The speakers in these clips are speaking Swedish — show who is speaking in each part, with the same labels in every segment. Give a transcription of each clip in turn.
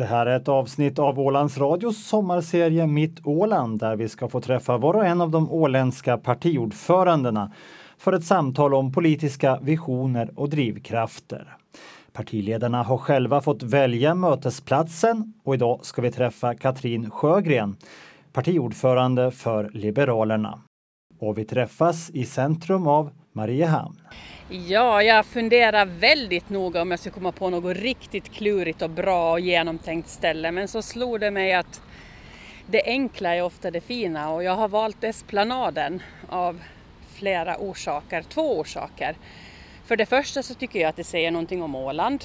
Speaker 1: Det här är ett avsnitt av Ålands Radios sommarserie Mitt Åland där vi ska få träffa var och en av de åländska partiordförandena för ett samtal om politiska visioner och drivkrafter. Partiledarna har själva fått välja mötesplatsen och idag ska vi träffa Katrin Sjögren, partiordförande för Liberalerna. Och vi träffas i centrum av Mariehamn.
Speaker 2: Ja, jag funderar väldigt noga om jag ska komma på något riktigt klurigt och bra och genomtänkt ställe. Men så slog det mig att det enkla är ofta det fina och jag har valt Esplanaden av flera orsaker, två orsaker. För det första så tycker jag att det säger någonting om Åland.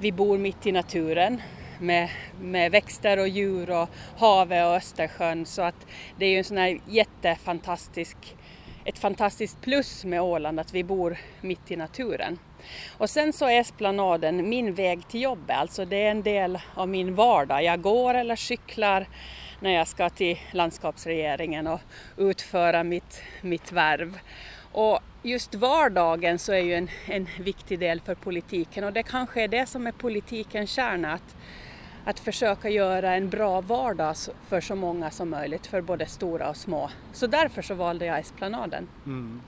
Speaker 2: Vi bor mitt i naturen med, med växter och djur och havet och Östersjön så att det är ju en sån här jättefantastisk ett fantastiskt plus med Åland att vi bor mitt i naturen. Och sen så är esplanaden min väg till jobbet, alltså det är en del av min vardag. Jag går eller cyklar när jag ska till landskapsregeringen och utföra mitt, mitt värv. Och just vardagen så är ju en, en viktig del för politiken och det kanske är det som är politikens kärna, att att försöka göra en bra vardag för så många som möjligt, för både stora och små. Så därför så valde jag Esplanaden. Mm.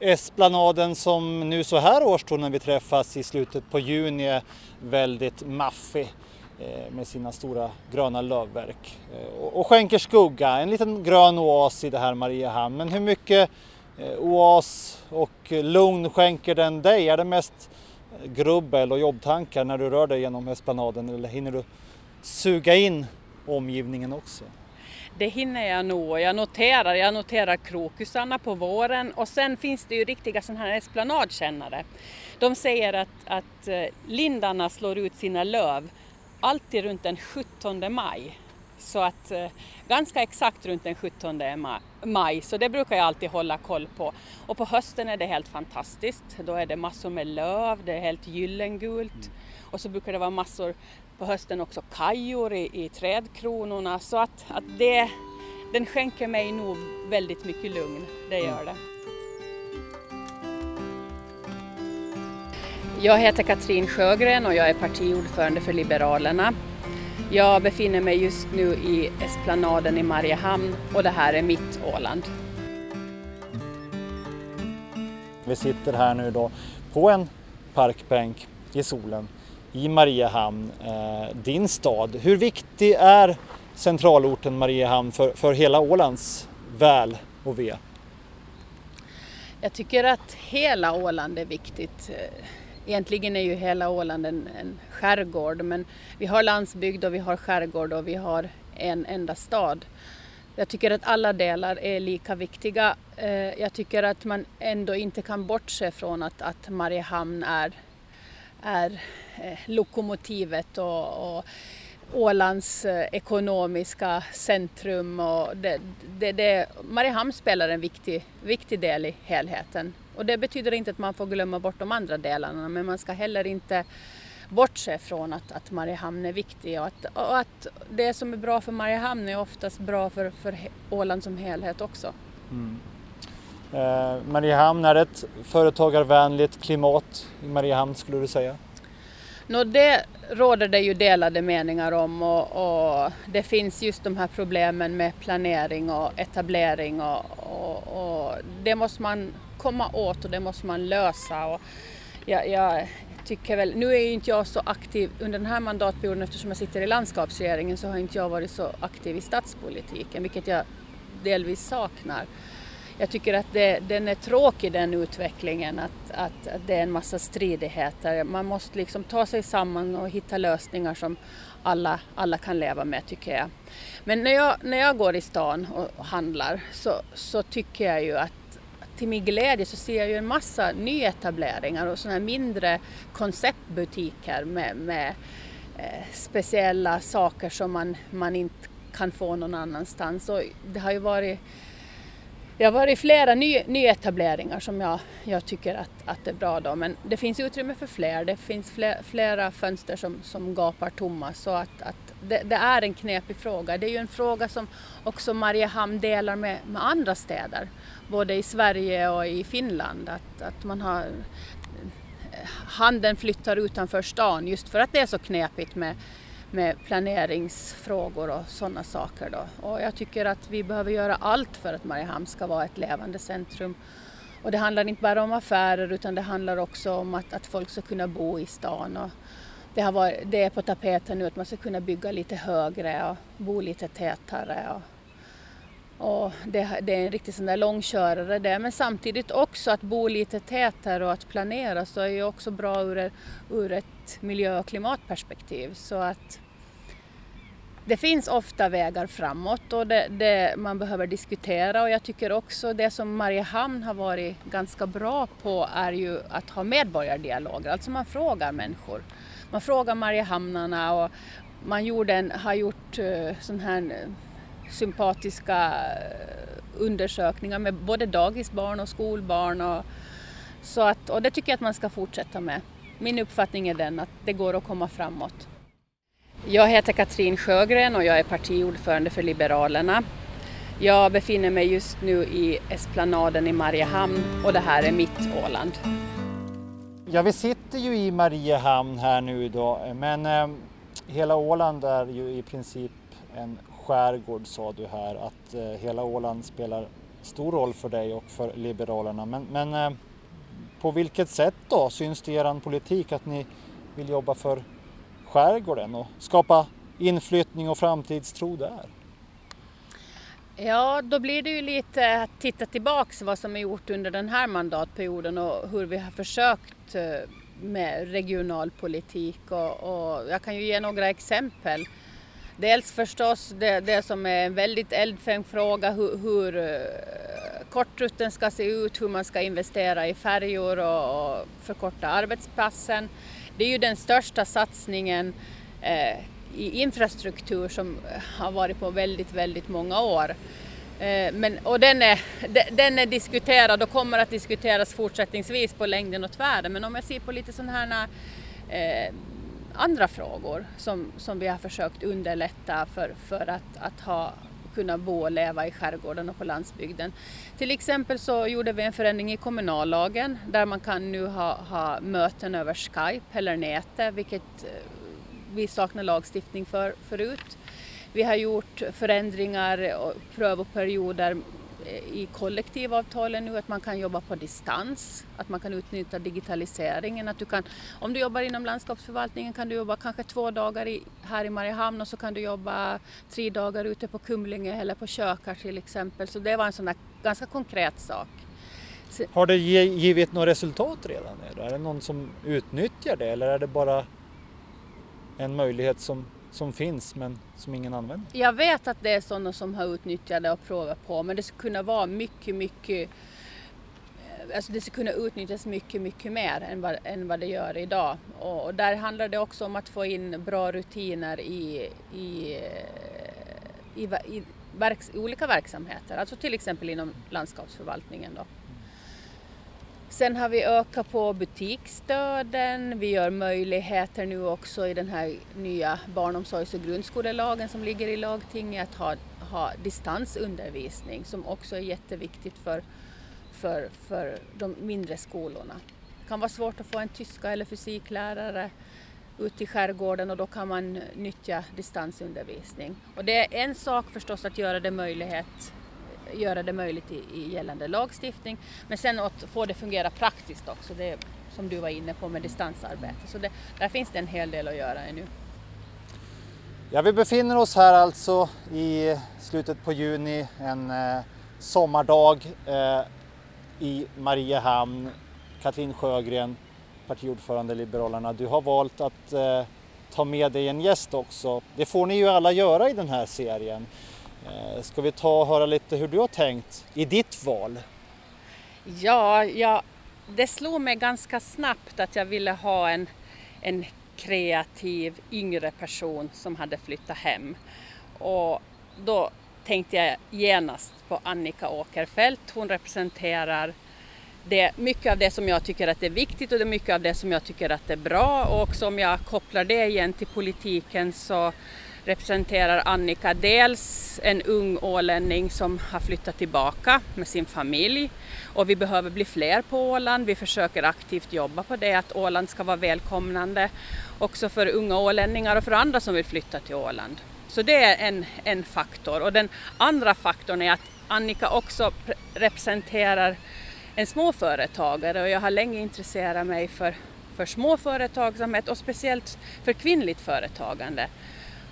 Speaker 1: Esplanaden som nu så här års då när vi träffas i slutet på juni är väldigt maffig eh, med sina stora gröna lövverk eh, och skänker skugga, en liten grön oas i det här Mariehamn. Men hur mycket eh, oas och lugn skänker den dig? Är det mest grubbel och jobbtankar när du rör dig genom esplanaden eller hinner du suga in omgivningen också?
Speaker 2: Det hinner jag nog och jag noterar, jag noterar krokusarna på våren och sen finns det ju riktiga sådana här esplanadkännare. De säger att, att eh, lindarna slår ut sina löv alltid runt den 17 maj. Så att eh, ganska exakt runt den 17 maj, så det brukar jag alltid hålla koll på. Och på hösten är det helt fantastiskt. Då är det massor med löv, det är helt gyllengult. Mm. Och så brukar det vara massor på hösten också kajor i, i trädkronorna så att, att det, den skänker mig nog väldigt mycket lugn, det gör det. Jag heter Katrin Sjögren och jag är partiordförande för Liberalerna. Jag befinner mig just nu i Esplanaden i Mariehamn och det här är mitt Åland.
Speaker 1: Vi sitter här nu då på en parkbänk i solen i Mariehamn, eh, din stad. Hur viktig är centralorten Mariehamn för, för hela Ålands väl och ve?
Speaker 2: Jag tycker att hela Åland är viktigt. Egentligen är ju hela Åland en, en skärgård men vi har landsbygd och vi har skärgård och vi har en enda stad. Jag tycker att alla delar är lika viktiga. Eh, jag tycker att man ändå inte kan bortse från att, att Mariehamn är är eh, lokomotivet och, och Ålands eh, ekonomiska centrum. Och det, det, det, Mariehamn spelar en viktig, viktig del i helheten. Och det betyder inte att man får glömma bort de andra delarna men man ska heller inte bortse från att, att Mariehamn är viktig och att, och att det som är bra för Mariehamn är oftast bra för, för Åland som helhet också. Mm.
Speaker 1: Eh, Mariehamn, är det ett företagarvänligt klimat i Mariehamn skulle du säga?
Speaker 2: Nå, det råder det ju delade meningar om och, och, det finns just de här problemen med planering och etablering och, och, och det måste man komma åt och det måste man lösa. Och jag, jag tycker väl, nu är ju inte jag så aktiv under den här mandatperioden eftersom jag sitter i landskapsregeringen så har inte jag varit så aktiv i stadspolitiken vilket jag delvis saknar jag tycker att det, den är tråkig den utvecklingen, att, att, att, det är en massa stridigheter. Man måste liksom ta sig samman och hitta lösningar som alla, alla kan leva med tycker jag. Men när jag, när jag går i stan och handlar så, så tycker jag ju att till min glädje så ser jag ju en massa nyetableringar och sådana här mindre konceptbutiker med, med eh, speciella saker som man, man inte kan få någon annanstans. Och det har ju varit det har varit flera ny, nyetableringar som jag, jag tycker att, att är bra då, men det finns utrymme för fler. Det finns flera, flera fönster som, som gapar tomma så att, att det, det, är en knepig fråga. Det är ju en fråga som också Mariehamn delar med, med andra städer, både i Sverige och i Finland. Att, att man har eh, handeln flyttar utanför stan just för att det är så knepigt med med planeringsfrågor och sådana saker. Då. Och jag tycker att vi behöver göra allt för att Mariehamn ska vara ett levande centrum. Och det handlar inte bara om affärer utan det handlar också om att, att folk ska kunna bo i stan. Och det, har varit, det är på tapeten nu att man ska kunna bygga lite högre och bo lite tätare. Och, och det, det, är en riktig sån där långkörare det. Men samtidigt också att bo lite tätare och att planera så är ju också bra ur, ur ett miljö och klimatperspektiv. Så att det finns ofta vägar framåt och det, det, man behöver diskutera och jag tycker också det som Mariehamn har varit ganska bra på är ju att ha medborgardialoger, alltså man frågar människor. Man frågar Mariehamnarna och man gjorde en, har gjort uh, sån här sympatiska eh, undersökningar med både dagisbarn och skolbarn. Och, så att, och det tycker jag att man ska fortsätta med. Min uppfattning är den att det går att komma framåt. Jag heter Katrin Sjögren och jag är partiordförande för Liberalerna. Jag befinner mig just nu i Esplanaden i Mariehamn och det här är mitt Åland.
Speaker 1: Ja, vi sitter ju i Mariehamn här nu då, men eh, hela Åland är ju i princip en skärgård sa du här, att eh, hela Åland spelar stor roll för dig och för Liberalerna. Men, men eh, på vilket sätt då syns det i er politik att ni vill jobba för skärgården och skapa inflyttning och framtidstro där?
Speaker 2: Ja, då blir det ju lite att titta tillbaks vad som är gjort under den här mandatperioden och hur vi har försökt eh, med regionalpolitik och, och jag kan ju ge några exempel. Dels förstås det, det som är en väldigt eldfängd fråga hur, hur kortrutten ska se ut, hur man ska investera i färjor och, och förkorta arbetspassen. Det är ju den största satsningen eh, i infrastruktur som har varit på väldigt, väldigt många år. Eh, men, och den är, den är diskuterad och kommer att diskuteras fortsättningsvis på längden och tvären. Men om jag ser på lite sådana här eh, andra frågor som, som vi har försökt underlätta för, för att, att ha, kunna bo och leva i skärgården och på landsbygden. Till exempel så gjorde vi en förändring i kommunallagen där man kan nu ha, ha möten över Skype eller nätet, vilket eh, vi saknar lagstiftning för förut. Vi har gjort förändringar och prövoperioder i kollektivavtalen nu att man kan jobba på distans, att man kan utnyttja digitaliseringen. Att du kan, om du jobbar inom landskapsförvaltningen kan du jobba kanske två dagar i, här i Mariehamn och så kan du jobba tre dagar ute på Kumlinge eller på Kökar till exempel. Så det var en sån där ganska konkret sak.
Speaker 1: Har det givit något resultat redan? Är det någon som utnyttjar det eller är det bara en möjlighet som som finns men som ingen använder?
Speaker 2: Jag vet att det är sådana som har utnyttjat det och provat på men det skulle kunna vara mycket, mycket eh, Alltså det ska kunna utnyttjas mycket, mycket mer än vad, än vad det gör idag. Och, och där handlar det också om att få in bra rutiner i, i, i, i verks, olika verksamheter, alltså till exempel inom landskapsförvaltningen. Då. Sen har vi ökat på butiksstöden. Vi gör möjligheter nu också i den här nya barnomsorgs och grundskolelagen som ligger i lagtinget att ha, ha distansundervisning som också är jätteviktigt för, för, för de mindre skolorna. Det kan vara svårt att få en tyska eller fysiklärare ut i skärgården och då kan man nyttja distansundervisning. Och det är en sak förstås att göra det möjligt göra det möjligt i, i gällande lagstiftning. Men sen att få det fungera praktiskt också, det som du var inne på med distansarbete. Så det, där finns det en hel del att göra ännu.
Speaker 1: Ja, vi befinner oss här alltså i slutet på juni, en eh, sommardag eh, i Mariehamn. Katrin Sjögren, partiordförande Liberalerna, du har valt att eh, ta med dig en gäst också. Det får ni ju alla göra i den här serien. Eh, ska vi ta och höra lite hur du har tänkt i ditt val?
Speaker 2: Ja, ja det slog mig ganska snabbt att jag ville ha en, en kreativ yngre person som hade flyttat hem. Och då tänkte jag genast på Annika Åkerfeldt. Hon representerar det, mycket av det som jag tycker att är viktigt och det är mycket av det som jag tycker att är bra och om jag kopplar det igen till politiken så representerar Annika dels en ung ålänning som har flyttat tillbaka med sin familj och vi behöver bli fler på Åland. Vi försöker aktivt jobba på det, att Åland ska vara välkomnande också för unga ålänningar och för andra som vill flytta till Åland. Så det är en, en faktor. Och den andra faktorn är att Annika också representerar en småföretagare och jag har länge intresserat mig för, för småföretagsamhet och speciellt för kvinnligt företagande.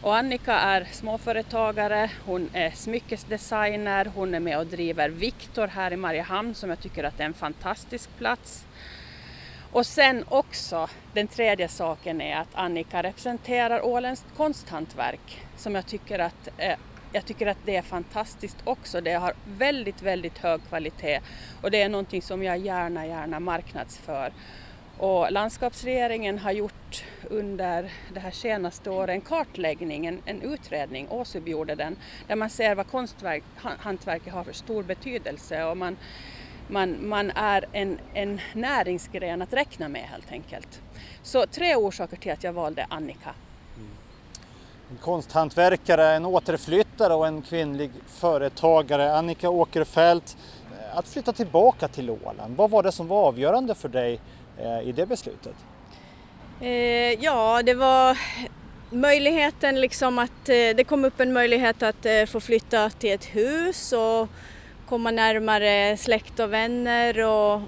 Speaker 2: Och Annika är småföretagare, hon är smyckesdesigner, hon är med och driver Viktor här i Mariehamn som jag tycker att är en fantastisk plats. Och sen också, den tredje saken är att Annika representerar Ålens konsthantverk som jag tycker att eh, jag tycker att det är fantastiskt också. Det har väldigt, väldigt hög kvalitet och det är någonting som jag gärna, gärna marknadsför. Och landskapsregeringen har gjort under det här senaste året en kartläggning, en, en utredning, Åsub gjorde den, där man ser vad konsthantverket har för stor betydelse och man, man, man är en, en näringsgren att räkna med helt enkelt. Så tre orsaker till att jag valde Annika. Mm.
Speaker 1: En konsthantverkare, en återflyttare och en kvinnlig företagare, Annika Åkerfeldt. Eh, att flytta tillbaka till Åland, vad var det som var avgörande för dig Eh, i det beslutet?
Speaker 3: Eh, ja, det var möjligheten liksom att eh, det kom upp en möjlighet att eh, få flytta till ett hus och komma närmare släkt och vänner och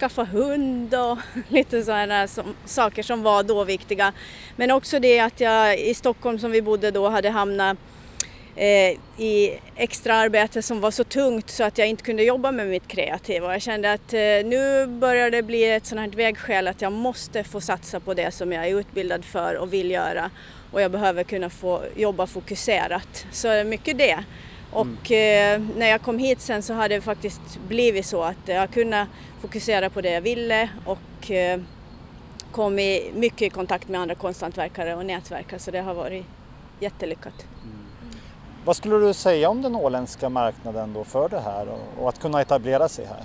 Speaker 3: skaffa hund och lite sådana som, saker som var då viktiga. Men också det att jag i Stockholm som vi bodde då hade hamnat i extra arbete som var så tungt så att jag inte kunde jobba med mitt kreativa. Jag kände att eh, nu börjar det bli ett sådant här vägskäl att jag måste få satsa på det som jag är utbildad för och vill göra och jag behöver kunna få jobba fokuserat. Så mycket det. Och eh, när jag kom hit sen så hade det faktiskt blivit så att jag kunde fokusera på det jag ville och eh, kom i mycket i kontakt med andra konsthantverkare och nätverkare så det har varit jättelyckat. Mm.
Speaker 1: Vad skulle du säga om den åländska marknaden då för det här och, att kunna etablera sig här?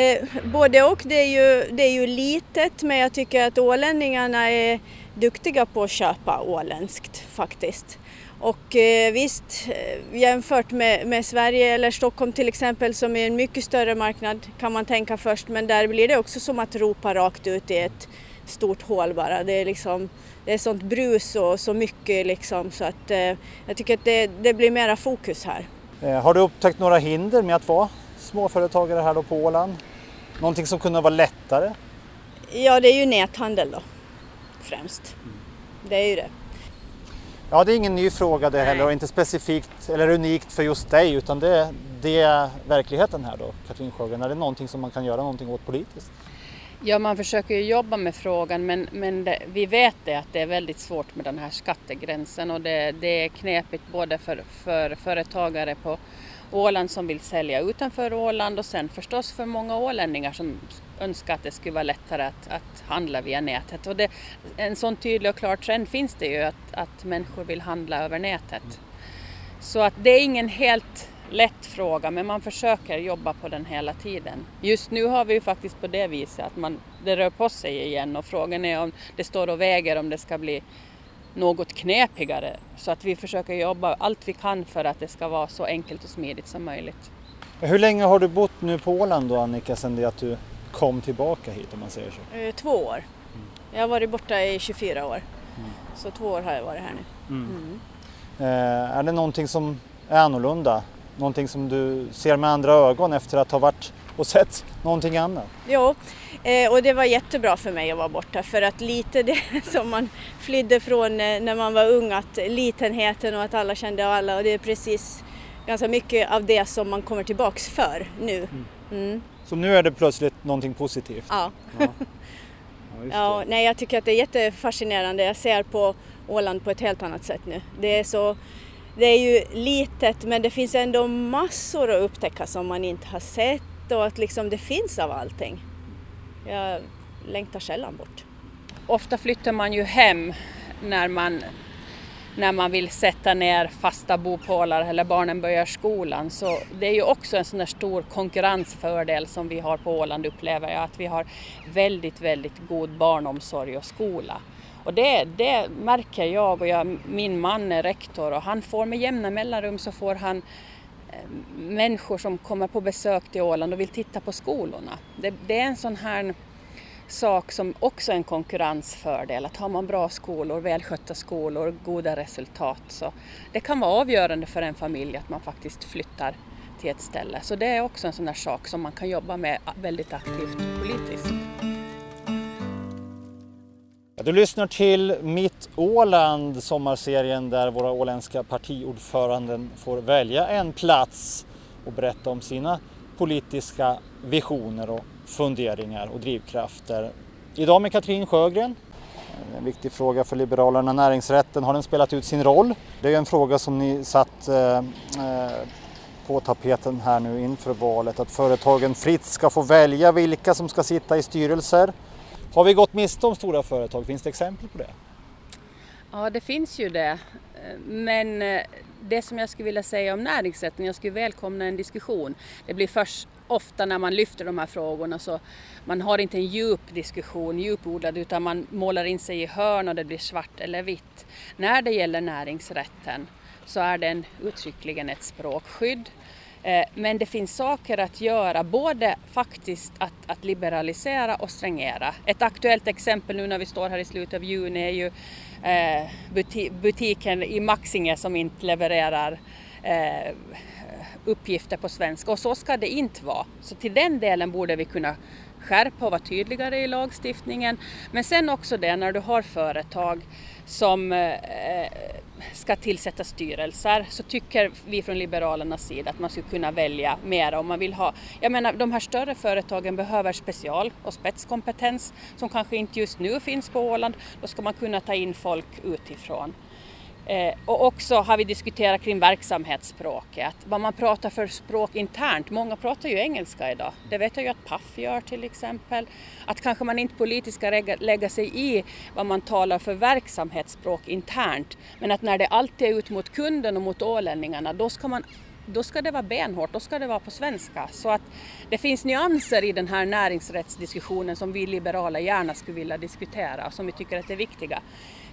Speaker 3: Eh, både och, det är, ju, det är ju litet men jag tycker att ålänningarna är duktiga på att köpa åländskt faktiskt. Och eh, visst, eh, jämfört med, med, Sverige eller Stockholm till exempel som är en mycket större marknad kan man tänka först men där blir det också som att ropa rakt ut i ett stort hål bara. Det är liksom det är sånt brus och så mycket liksom så att eh, jag tycker att det, det blir mera fokus här.
Speaker 1: Eh, har du upptäckt några hinder med att vara småföretagare här då på Åland? Någonting som kunde vara lättare?
Speaker 3: Ja, det är ju näthandel då främst. Mm. Det är ju det.
Speaker 1: Ja, det är ingen ny fråga det heller och inte specifikt eller unikt för just dig utan det, det är verkligheten här då, Katrin Sjögren. Är det någonting som man kan göra någonting åt politiskt?
Speaker 2: Ja, man försöker ju jobba med frågan men, men det, vi vet det att det är väldigt svårt med den här skattegränsen och det, det är knepigt både för, för företagare på Åland som vill sälja utanför Åland och sen förstås för många ålänningar som önskar att det skulle vara lättare att, att handla via nätet. Och det, en sån tydlig och klar trend finns det ju att, att människor vill handla över nätet. Så att det är ingen helt lätt fråga men man försöker jobba på den hela tiden. Just nu har vi ju faktiskt på det viset att man, det rör på sig igen och frågan är om det står och väger om det ska bli något knepigare. Så att vi försöker jobba allt vi kan för att det ska vara så enkelt och smidigt som möjligt.
Speaker 1: Hur länge har du bott nu på Åland då Annika, sen det att du kom tillbaka hit om man säger så?
Speaker 3: Eh, två år. Mm. Jag har varit borta i 24 år. Mm. Så två år har jag varit här nu. Mm. mm.
Speaker 1: Eh, är det någonting som är annorlunda? Någonting som du ser med andra ögon efter att ha varit och sett någonting annat?
Speaker 3: Jo, eh, och det var jättebra för mig att vara borta för att lite det som man flydde från eh, när man var ung, att litenheten och att alla kände alla och det är precis ganska mycket av det som man kommer tillbaks för nu. Mm.
Speaker 1: mm. Så nu är det plötsligt någonting positivt?
Speaker 3: Ja. ja. ja nej, jag tycker att det är jättefascinerande. Jag ser på Åland på ett helt annat sätt nu. Det är så det är ju litet men det finns ändå massor att upptäcka som man inte har sett och att liksom det finns av allting. Jag längtar sällan bort.
Speaker 2: Ofta flyttar man ju hem när man, när man vill sätta ner fasta bopålar eller barnen börjar skolan. Så det är ju också en sån där stor konkurrensfördel som vi har på Åland upplever jag, att vi har väldigt, väldigt god barnomsorg och skola. Och det, det märker jag och jag, min man är rektor och han får med jämna mellanrum så får han eh, människor som kommer på besök till Åland och vill titta på skolorna. Det, det, är en sån här sak som också är en konkurrensfördel, att har man bra skolor, välskötta skolor, goda resultat så det kan vara avgörande för en familj att man faktiskt flyttar till ett ställe. Så det är också en sån här sak som man kan jobba med väldigt aktivt politiskt.
Speaker 1: Du lyssnar till Mitt Åland, sommarserien där våra åländska partiordföranden får välja en plats och berätta om sina politiska visioner och funderingar och drivkrafter. Idag med Katrin Sjögren. En viktig fråga för Liberalerna, näringsrätten, har den spelat ut sin roll? Det är en fråga som ni satt eh, eh på tapeten här nu inför valet, att företagen fritt ska få välja vilka som ska sitta i styrelser. Har vi gått miste om stora företag? Finns det exempel på det?
Speaker 2: Ja, det finns ju det. Men eh, det som jag skulle vilja säga om näringsrätten, jag skulle välkomna en diskussion. Det blir först ofta när man lyfter de här frågorna så man har inte en djup diskussion, djupodlad, utan man målar in sig i hörn och det blir svart eller vitt. När det gäller näringsrätten så är den uttryckligen ett språkskydd. Eh, men det finns saker att göra, både faktiskt att, att, liberalisera och strängera. Ett aktuellt exempel nu när vi står här i slutet av juni är ju eh, butiken i Maxinge som inte levererar eh, uppgifter på svenska och så ska det inte vara. Så till den delen borde vi kunna skärpa och vara tydligare i lagstiftningen. Men sen också det när du har företag som eh, eh ska tillsätta styrelser så tycker vi från Liberalernas sida att man skulle kunna välja mer om man vill ha. Jag menar de här större företagen behöver special och spetskompetens som kanske inte just nu finns på Åland. Då ska man kunna ta in folk utifrån. Eh, och också har vi diskuterat kring verksamhetsspråket, vad man pratar för språk internt. Många pratar ju engelska idag. Det vet jag ju att Paf gör till exempel. Att kanske man inte politiskt ska lägga, lägga sig i vad man talar för verksamhetsspråk internt. Men att när det alltid är ut mot kunden och mot ålänningarna, då ska man då ska det vara benhårt, då ska det vara på svenska. Så att det finns nyanser i den här näringsrättsdiskussionen som vi liberaler gärna skulle vilja diskutera och som vi tycker att är viktiga.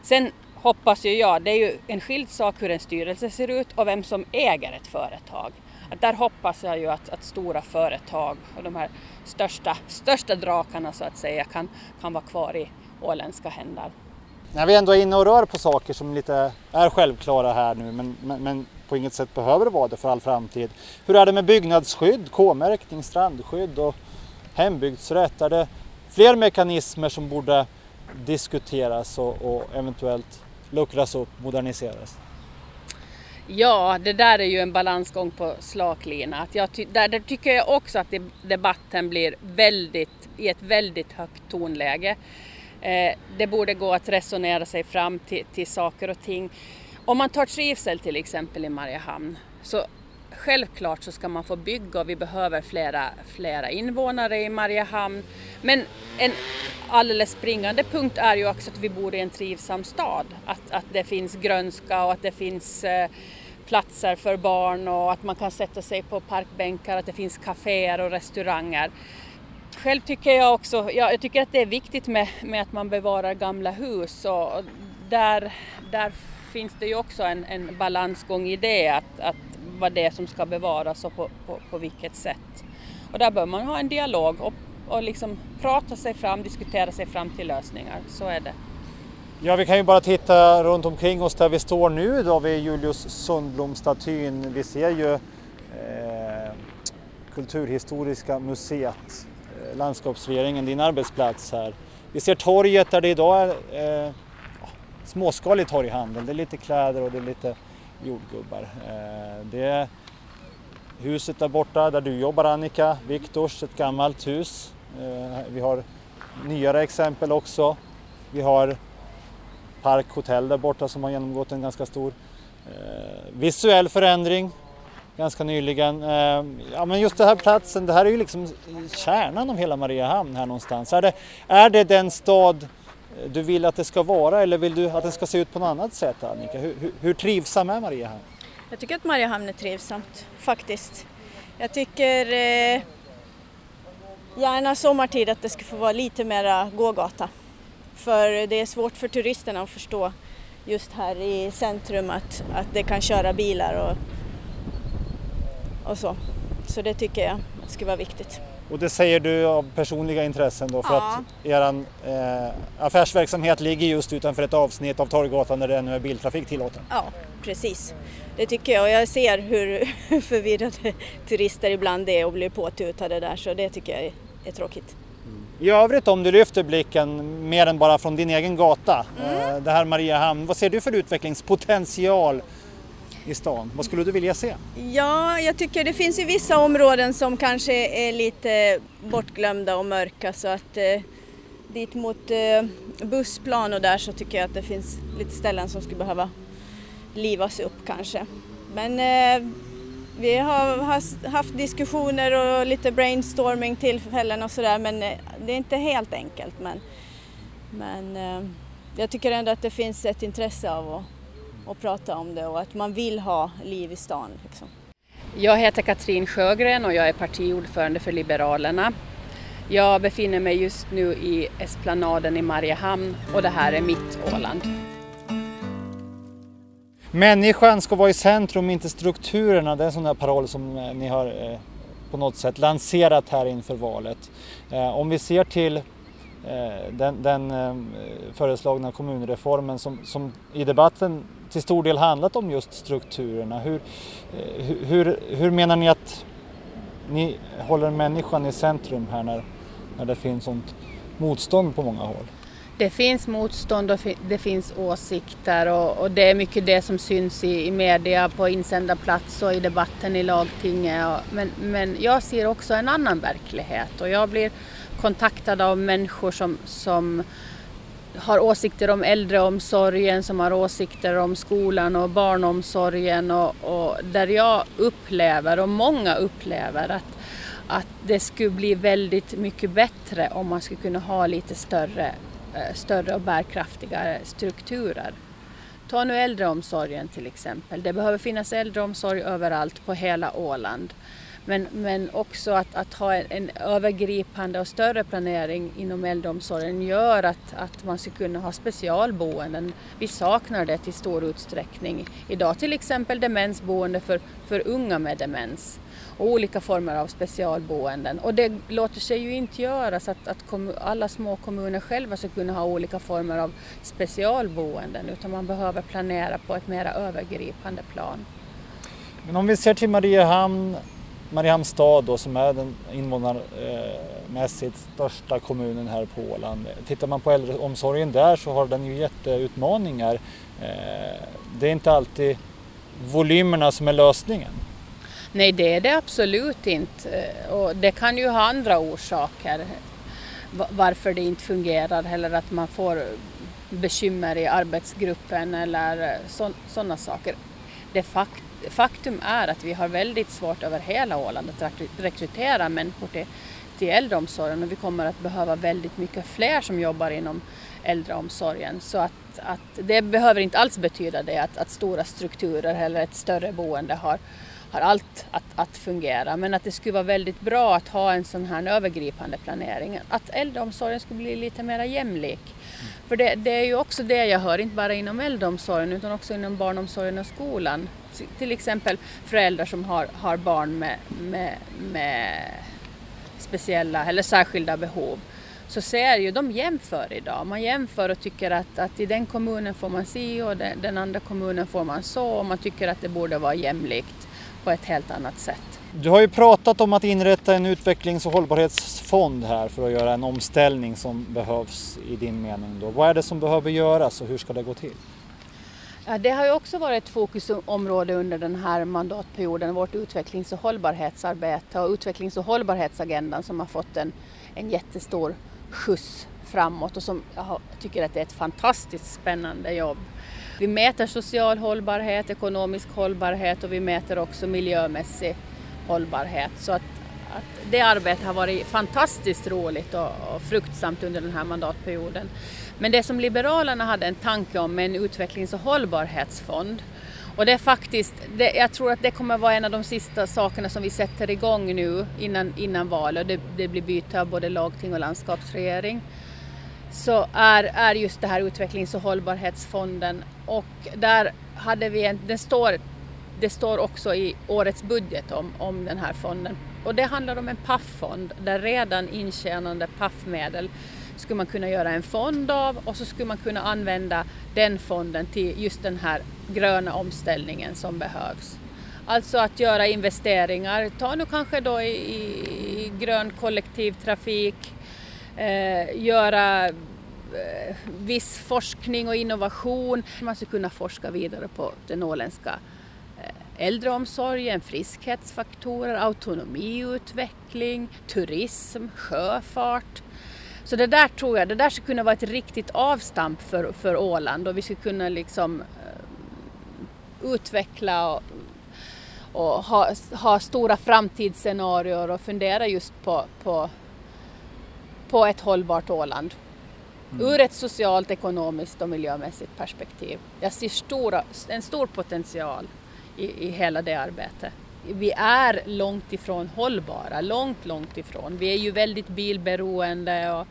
Speaker 2: Sen hoppas ju jag, det är ju en skild sak hur en styrelse ser ut och vem som äger ett företag. Att där hoppas jag ju att, att, stora företag och de här största, största drakarna så att säga kan, kan vara kvar i åländska händer.
Speaker 1: När vi ändå är inne och rör på saker som lite är självklara här nu men, men, men på inget sätt behöver vara det för all framtid. Hur är det med byggnadsskydd, K-märkning, strandskydd och hembygdsrätt? Är det fler mekanismer som borde diskuteras och, och eventuellt luckras upp, moderniseras?
Speaker 2: Ja, det där är ju en balansgång på slaklina. Att jag ty där, där tycker jag också att debatten blir väldigt, i ett väldigt högt tonläge. Eh, det borde gå att resonera sig fram till, till saker och ting. Om man tar trivsel till exempel i Mariehamn så självklart så ska man få bygga och vi behöver flera, flera invånare i Mariehamn. Men en alldeles springande punkt är ju också att vi bor i en trivsam stad. Att, att det finns grönska och att det finns eh, platser för barn och att man kan sätta sig på parkbänkar, att det finns kaféer och restauranger. Själv tycker jag också, ja, jag tycker att det är viktigt med, med att man bevarar gamla hus och där, där finns det ju också en, en balansgång i det, att, att vad det är som ska bevaras och på, på, på vilket sätt. Och där bör man ha en dialog och, och liksom prata sig fram, diskutera sig fram till lösningar. Så är det.
Speaker 1: Ja, vi kan ju bara titta runt omkring oss där vi står nu då vid Julius Sundblom-statyn. Vi ser ju eh, Kulturhistoriska museet, eh, landskapsregeringen, din arbetsplats här. Vi ser torget där det idag är eh, småskalig torghandel. Det är lite kläder och det är lite jordgubbar. Eh, det är huset där borta där du jobbar Annika, Viktors, ett gammalt hus. Eh, vi har nyare exempel också. Vi har Park Hotel där borta som har genomgått en ganska stor eh, visuell förändring ganska nyligen. Ja, men just den här platsen, det här är ju liksom kärnan av hela Mariehamn här någonstans. Är det, är det den stad du vill att det ska vara eller vill du att det ska se ut på något annat sätt Annika? Hur, hur, hur trivsam är Mariehamn?
Speaker 3: Jag tycker att Mariehamn är trivsamt faktiskt. Jag tycker eh, gärna sommartid att det ska få vara lite mera gågata. För det är svårt för turisterna att förstå just här i centrum att, att det kan köra bilar och, och så. Så det tycker jag ska vara viktigt.
Speaker 1: Och det säger du av personliga intressen då för
Speaker 3: Ja.
Speaker 1: att er eh, affärsverksamhet ligger just utanför ett avsnitt av Torggatan där det ännu är biltrafik tillåten?
Speaker 3: Ja, precis. Det tycker jag och jag ser hur förvirrade turister ibland är och blir påtutade där så det tycker jag är, är tråkigt.
Speaker 1: I övrigt om du lyfter blicken mer än bara från din egen gata,
Speaker 3: Mm.
Speaker 1: eh, det här Mariehamn, vad ser du för utvecklingspotential i stan? Vad skulle du vilja se?
Speaker 3: Ja, jag tycker det finns ju vissa områden som kanske är lite bortglömda och mörka så att eh, dit mot eh, bussplan och där så tycker jag att det finns lite ställen som skulle behöva livas upp kanske. Men eh, vi har haft diskussioner och lite brainstorming tillfällen och sådär men eh, det är inte helt enkelt. Men, men eh, jag tycker ändå att det finns ett intresse av att, att prata om det och att man vill ha liv i stan. Liksom.
Speaker 2: Jag heter Katrin Sjögren och jag är partiordförande för Liberalerna. Jag befinner mig just nu i Esplanaden i Mariehamn och det här är mitt Åland.
Speaker 1: Människan ska vara i centrum, inte strukturerna. Det är en sån där paroll som eh, ni har eh, på något sätt lanserat här inför valet. Eh, Om vi ser till Eh, den, den eh, föreslagna kommunreformen som, som i debatten till stor del handlat om just strukturerna. Hur, eh, hur- hur, menar ni att ni håller människan i centrum här när, när det finns sånt motstånd på många håll?
Speaker 2: Det finns motstånd och det finns åsikter och, och det är mycket det som syns i, i media, på insändarplats och i debatten i lagtinget. Och, men, men jag ser också en annan verklighet och jag blir kontaktad av människor som, som har åsikter om äldreomsorgen, som har åsikter om skolan och barnomsorgen och, och där jag upplever, och många upplever, att, att det skulle bli väldigt mycket bättre om man skulle kunna ha lite större, eh, större och bärkraftigare strukturer. Ta nu äldreomsorgen till exempel. Det behöver finnas äldreomsorg överallt på hela Åland. Men, men också att, att ha en, en övergripande och större planering inom äldreomsorgen gör att, att man ska kunna ha specialboenden. Vi saknar det till stor utsträckning idag. Till exempel demensboende för, för unga med demens och olika former av specialboenden. Och det låter sig ju inte göras att, att alla små kommuner själva ska kunna ha olika former av specialboenden utan man behöver planera på ett mera övergripande plan.
Speaker 1: Men om vi ser till Mariehamn, Mariehamns stad då, som är den invånarmässigt eh, största kommunen här på Åland. Tittar man på äldreomsorgen där så har den ju jätteutmaningar. Eh, det är inte alltid volymerna som är lösningen.
Speaker 2: Nej, det är det absolut inte. Eh, och det kan ju ha andra orsaker varför det inte fungerar eller att man får bekymmer i arbetsgruppen eller sådana saker. Det fakt, faktum är att vi har väldigt svårt över hela Åland att rekry- rekrytera människor till, till äldreomsorgen och vi kommer att behöva väldigt mycket fler som jobbar inom äldreomsorgen. Så att, att det behöver inte alls betyda det att, att stora strukturer eller ett större boende har, har allt att, att fungera. Men att det skulle vara väldigt bra att ha en sån här övergripande planering. Att äldreomsorgen skulle bli lite mer jämlik. För det, det är ju också det jag hör, inte bara inom äldreomsorgen utan också inom barnomsorgen och skolan. Till exempel föräldrar som har, har barn med, med, med speciella eller särskilda behov så ser ju de jämför idag. Man jämför och tycker att, att i den kommunen får man si och den, den andra kommunen får man så och man tycker att det borde vara jämlikt på ett helt annat sätt.
Speaker 1: Du har ju pratat om att inrätta en utvecklings och hållbarhetsfond här för att göra en omställning som behövs i din mening. Då. Vad är det som behöver göras och hur ska det gå till?
Speaker 2: Det har ju också varit ett fokusområde under den här mandatperioden, vårt utvecklings och hållbarhetsarbete och utvecklings och hållbarhetsagendan som har fått en, en jättestor skjuts framåt och som jag tycker att det är ett fantastiskt spännande jobb. Vi mäter social hållbarhet, ekonomisk hållbarhet och vi mäter också miljömässig hållbarhet. Så att, att det arbetet har varit fantastiskt roligt och, och fruktsamt under den här mandatperioden. Men det som Liberalerna hade en tanke om med en utvecklings och hållbarhetsfond och det är faktiskt, det, jag tror att det kommer vara en av de sista sakerna som vi sätter igång nu innan, innan valet. Det, det blir byte av både lagting och landskapsregering. så är, är just det här utvecklings och hållbarhetsfonden och där hade vi en, den står, det står också i årets budget om, om den här fonden och det handlar om en PAF-fond där redan intjänande PAF-medel skulle man kunna göra en fond av och så skulle man kunna använda den fonden till just den här gröna omställningen som behövs. Alltså att göra investeringar, ta nu kanske då i, i grön kollektivtrafik, eh, göra eh, viss forskning och innovation. Man skulle kunna forska vidare på den åländska eh, äldreomsorgen, friskhetsfaktorer, autonomiutveckling, turism, sjöfart. Så det där tror jag, det där skulle kunna vara ett riktigt avstamp för, för Åland och vi skulle kunna liksom uh, utveckla och, och ha, ha, stora framtidsscenarier och fundera just på, på, på ett hållbart Åland. Mm. Ur ett socialt, ekonomiskt och miljömässigt perspektiv. Jag ser stora, en stor potential i, i hela det arbetet vi är långt ifrån hållbara, långt, långt ifrån. Vi är ju väldigt bilberoende och,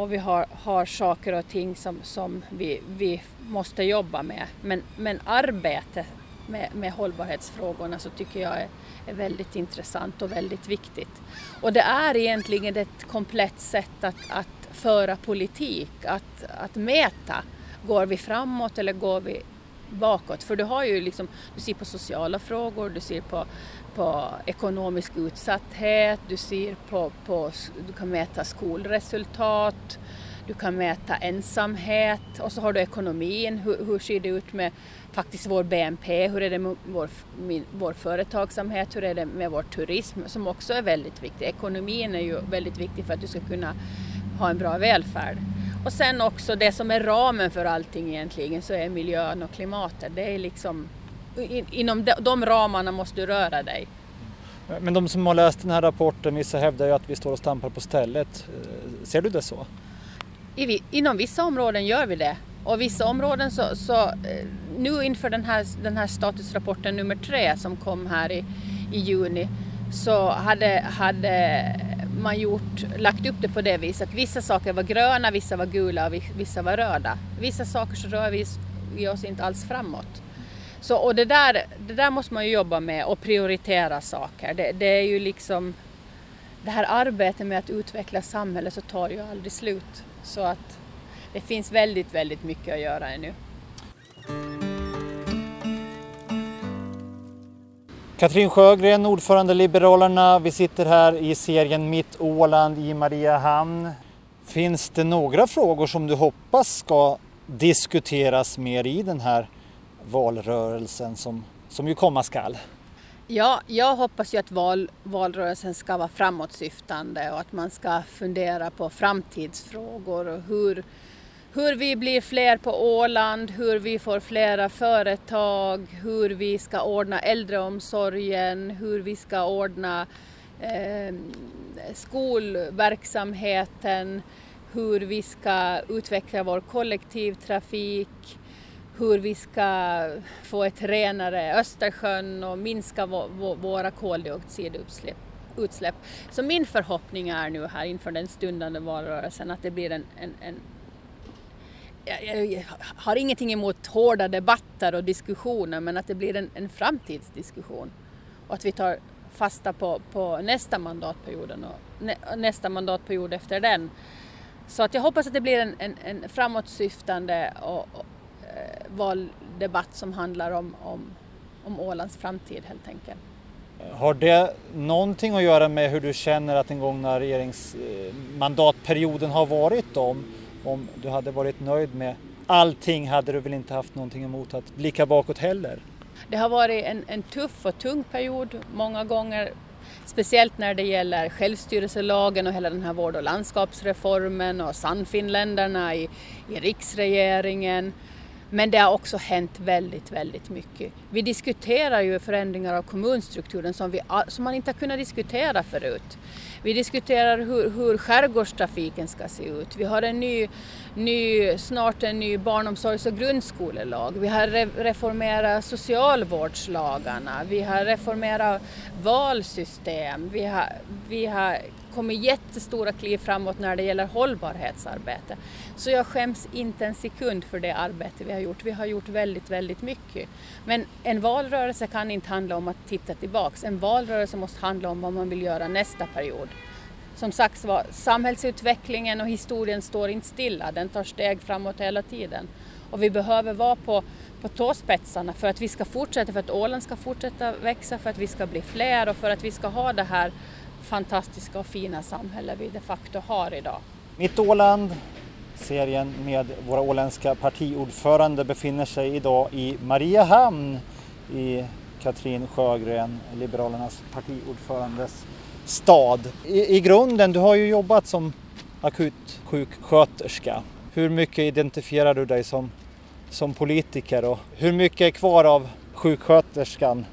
Speaker 2: och vi har, har saker och ting som, som vi, vi måste jobba med. Men, men arbetet med, med hållbarhetsfrågorna så tycker jag är, är väldigt intressant och väldigt viktigt. Och det är egentligen ett komplett sätt att, att föra politik, att, att mäta. Går vi framåt eller går vi bakåt. För du har ju liksom, du ser på sociala frågor, du ser på, på ekonomisk utsatthet, du ser på, på, du kan mäta skolresultat, du kan mäta ensamhet och så har du ekonomin, hur, hur ser det ut med faktiskt vår BNP, hur är det med vår, min, vår företagsamhet, hur är det med vår turism som också är väldigt viktig. Ekonomin är ju väldigt viktig för att du ska kunna ha en bra välfärd. Och sen också det som är ramen för allting egentligen så är miljön och klimatet. Det är liksom, inom de, de ramarna måste du röra dig.
Speaker 1: Men de som har läst den här rapporten, vissa hävdar ju att vi står och stampar på stället. Eh, ser du det så?
Speaker 2: I, inom vissa områden gör vi det. Och vissa områden så, så eh, nu inför den här, den här statusrapporten nummer tre som kom här i, i juni så hade, hade man gjort, lagt upp det på det viset att vissa saker var gröna, vissa var gula och vissa var röda. Vissa saker så rör vi, vi oss inte alls framåt. Så, och det där, det där måste man ju jobba med och prioritera saker. Det, det är ju liksom det här arbetet med att utveckla samhället så tar ju aldrig slut. Så att det finns väldigt, väldigt mycket att göra ännu.
Speaker 1: Katrin Sjögren, ordförande Liberalerna. Vi sitter här i serien Mitt Åland i Mariehamn. Finns det några frågor som du hoppas ska diskuteras mer i den här valrörelsen som, som ju komma skall?
Speaker 2: Ja, jag hoppas ju att val, valrörelsen ska vara framåtsyftande och att man ska fundera på framtidsfrågor och hur, hur vi blir fler på Åland, hur vi får flera företag, hur vi ska ordna äldreomsorgen, hur vi ska ordna eh, skolverksamheten, hur vi ska utveckla vår kollektivtrafik, hur vi ska få ett renare Östersjön och minska våra koldioxidutsläpp. Utsläpp. Så min förhoppning är nu här inför den stundande valrörelsen att det blir en, en, en jag har ingenting emot hårda debatter och diskussioner men att det blir en, en framtidsdiskussion och att vi tar fasta på, på nästa mandatperiod och nä, nästa mandatperiod efter den. Så att jag hoppas att det blir en, en, en framåtsyftande och, och, eh, valdebatt som handlar om, om, om Ålands framtid helt enkelt.
Speaker 1: Har det någonting att göra med hur du känner att den gångna regeringsmandatperioden eh, har varit? Om om du hade varit nöjd med allting hade du väl inte haft någonting emot att blicka bakåt heller?
Speaker 2: Det har varit en, en tuff och tung period många gånger Speciellt när det gäller självstyrelselagen och hela den här vård och landskapsreformen och Sannfinländarna i, i riksregeringen. Men det har också hänt väldigt, väldigt mycket. Vi diskuterar ju förändringar av kommunstrukturen som, vi, som man inte har kunnat diskutera förut. Vi diskuterar hur, hur skärgårdstrafiken ska se ut. Vi har en ny, ny, snart en ny barnomsorgs och grundskolelag. Vi har reformerat socialvårdslagarna. Vi har reformerat valsystem. Vi har, vi har kommit jättestora kliv framåt när det gäller hållbarhetsarbete. Så jag skäms inte en sekund för det arbete vi har gjort. Vi har gjort väldigt, väldigt mycket. Men en valrörelse kan inte handla om att titta tillbaks. En valrörelse måste handla om vad man vill göra nästa period. Som sagt var, samhällsutvecklingen och historien står inte stilla, den tar steg framåt hela tiden. Och vi behöver vara på, på tåspetsarna för att vi ska fortsätta, för att Åland ska fortsätta växa, för att vi ska bli fler och för att vi ska ha det här fantastiska och fina samhälle vi de facto har idag.
Speaker 1: Mitt Åland, serien med våra åländska partiordförande befinner sig idag i Mariehamn i Katrin Sjögren, Liberalernas partiordförandes stad. I, I grunden, du har ju jobbat som akutsjuksköterska. Hur mycket identifierar du dig som, som politiker och hur mycket är kvar av sjuksköterskan?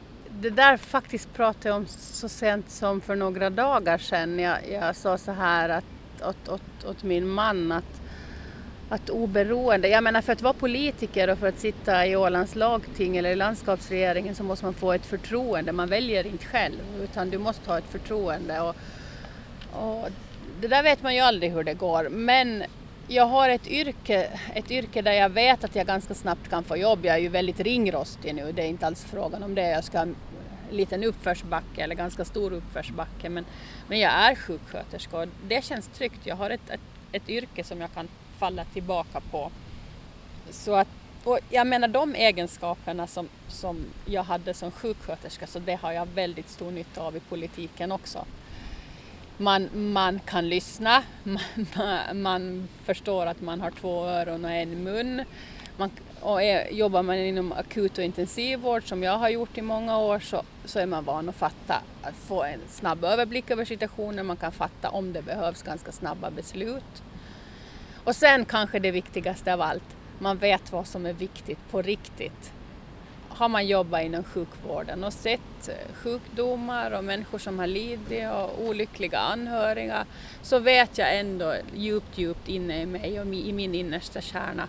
Speaker 2: Det där faktiskt pratade jag om så sent som för några dagar sedan. Jag, jag sa så här att, åt, åt, åt min man att att oberoende, jag menar för att vara politiker och för att sitta i Ålands lagting eller i landskapsregeringen så måste man få ett förtroende. Man väljer inte själv utan du måste ha ett förtroende. Och, och det där vet man ju aldrig hur det går. Men jag har ett yrke, ett yrke där jag vet att jag ganska snabbt kan få jobb. Jag är ju väldigt ringrostig nu, det är inte alls frågan om det. Jag ska ha en liten uppförsbacke eller ganska stor uppförsbacke. Men, men jag är sjuksköterska och det känns tryggt. Jag har ett, ett, ett yrke som jag kan falla tillbaka på. Så att, och jag menar de egenskaperna som, som jag hade som sjuksköterska så det har jag väldigt stor nytta av i politiken också. Man, man kan lyssna, man, man förstår att man har två öron och en mun. Man, och är, jobbar man inom akut och intensivvård som jag har gjort i många år så, så är man van att fatta, att få en snabb överblick över situationen, man kan fatta om det behövs ganska snabba beslut. Och sen kanske det viktigaste av allt, man vet vad som är viktigt på riktigt. Har man jobbat inom sjukvården och sett eh, sjukdomar och människor som har lidit och olyckliga anhöriga så vet jag ändå djupt, djupt inne i mig och i min innersta kärna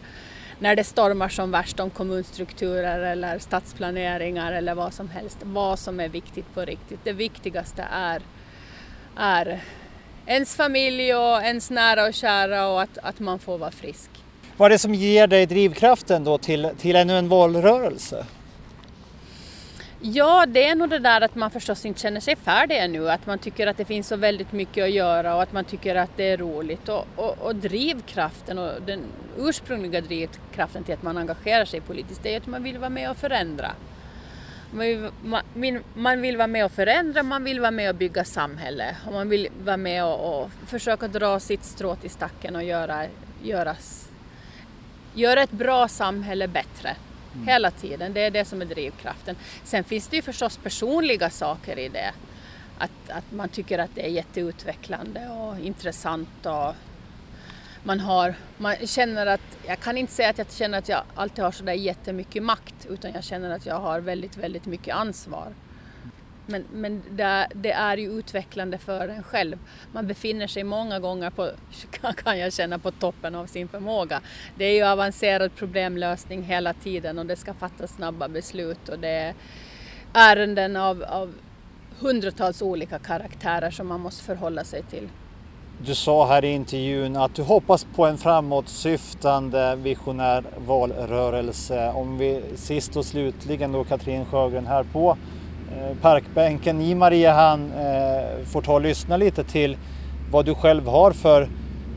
Speaker 2: när det stormar som värst om kommunstrukturer eller stadsplaneringar eller vad som helst, vad som är viktigt på riktigt. Det viktigaste är, är ens familj och ens nära och kära och att, att man får vara frisk.
Speaker 1: Vad är det som ger dig drivkraften då till, till ännu en valrörelse?
Speaker 2: Ja, det är nog det där att man förstås inte känner sig färdig ännu, att man tycker att det finns så väldigt mycket att göra och att man tycker att det är roligt. Och, och, och drivkraften och den ursprungliga drivkraften till att man engagerar sig politiskt, det är att man vill vara med och förändra. Man vill, man, man vill vara med och förändra, man vill vara med och bygga samhälle och man vill vara med och, och försöka dra sitt strå till stacken och göra, göras, göra ett bra samhälle bättre. Mm. Hela tiden, det är det som är drivkraften. Sen finns det ju förstås personliga saker i det. Att, att man tycker att det är jätteutvecklande och intressant och man, har, man känner att, jag kan inte säga att jag känner att jag alltid har sådär jättemycket makt utan jag känner att jag har väldigt, väldigt mycket ansvar. Men, men det, det, är ju utvecklande för en själv. Man befinner sig många gånger på, kan jag känna, på toppen av sin förmåga. Det är ju avancerad problemlösning hela tiden och det ska fattas snabba beslut och det är ärenden av, av hundratals olika karaktärer som man måste förhålla sig till.
Speaker 1: Du sa här i intervjun att du hoppas på en framåtsyftande visionär valrörelse. Om vi sist och slutligen då Katrin Sjögren här på Eh, parkbänken i Mariehamn eh, får ta och lyssna lite till vad du själv har för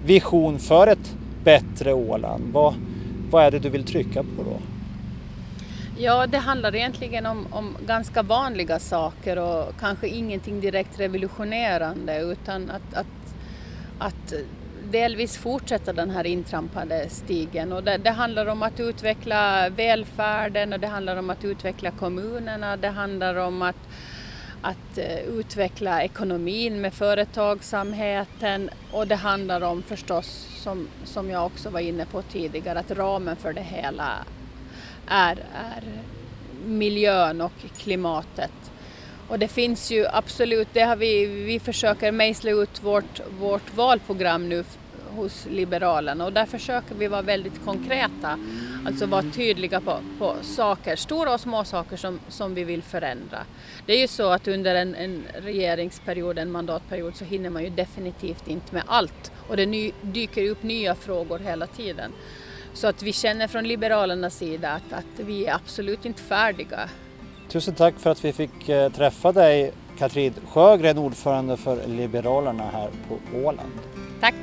Speaker 1: vision för ett bättre Åland. Vad, vad är det du vill trycka på då?
Speaker 2: Ja, det handlar egentligen om, om, ganska vanliga saker och kanske ingenting direkt revolutionerande utan att, att att delvis fortsätta den här intrampade stigen. Och det, det, handlar om att utveckla välfärden och det handlar om att utveckla kommunerna. Det handlar om att, att eh, utveckla ekonomin med företagsamheten och det handlar om förstås, som, som jag också var inne på tidigare, att ramen för det hela är, är miljön och klimatet. Och det finns ju absolut, det har vi, vi försöker mejsla ut vårt, vårt valprogram nu hos Liberalerna och där försöker vi vara väldigt konkreta. Alltså vara tydliga på, på saker, stora och små saker som, som vi vill förändra. Det är ju så att under en, en regeringsperiod, en mandatperiod, så hinner man ju definitivt inte med allt och det ny, dyker upp nya frågor hela tiden. Så att vi känner från Liberalernas sida att, att vi är absolut inte färdiga.
Speaker 1: Tusen tack för att vi fick eh, träffa dig Katrin Sjögren, ordförande för Liberalerna här på Åland.
Speaker 2: Tack!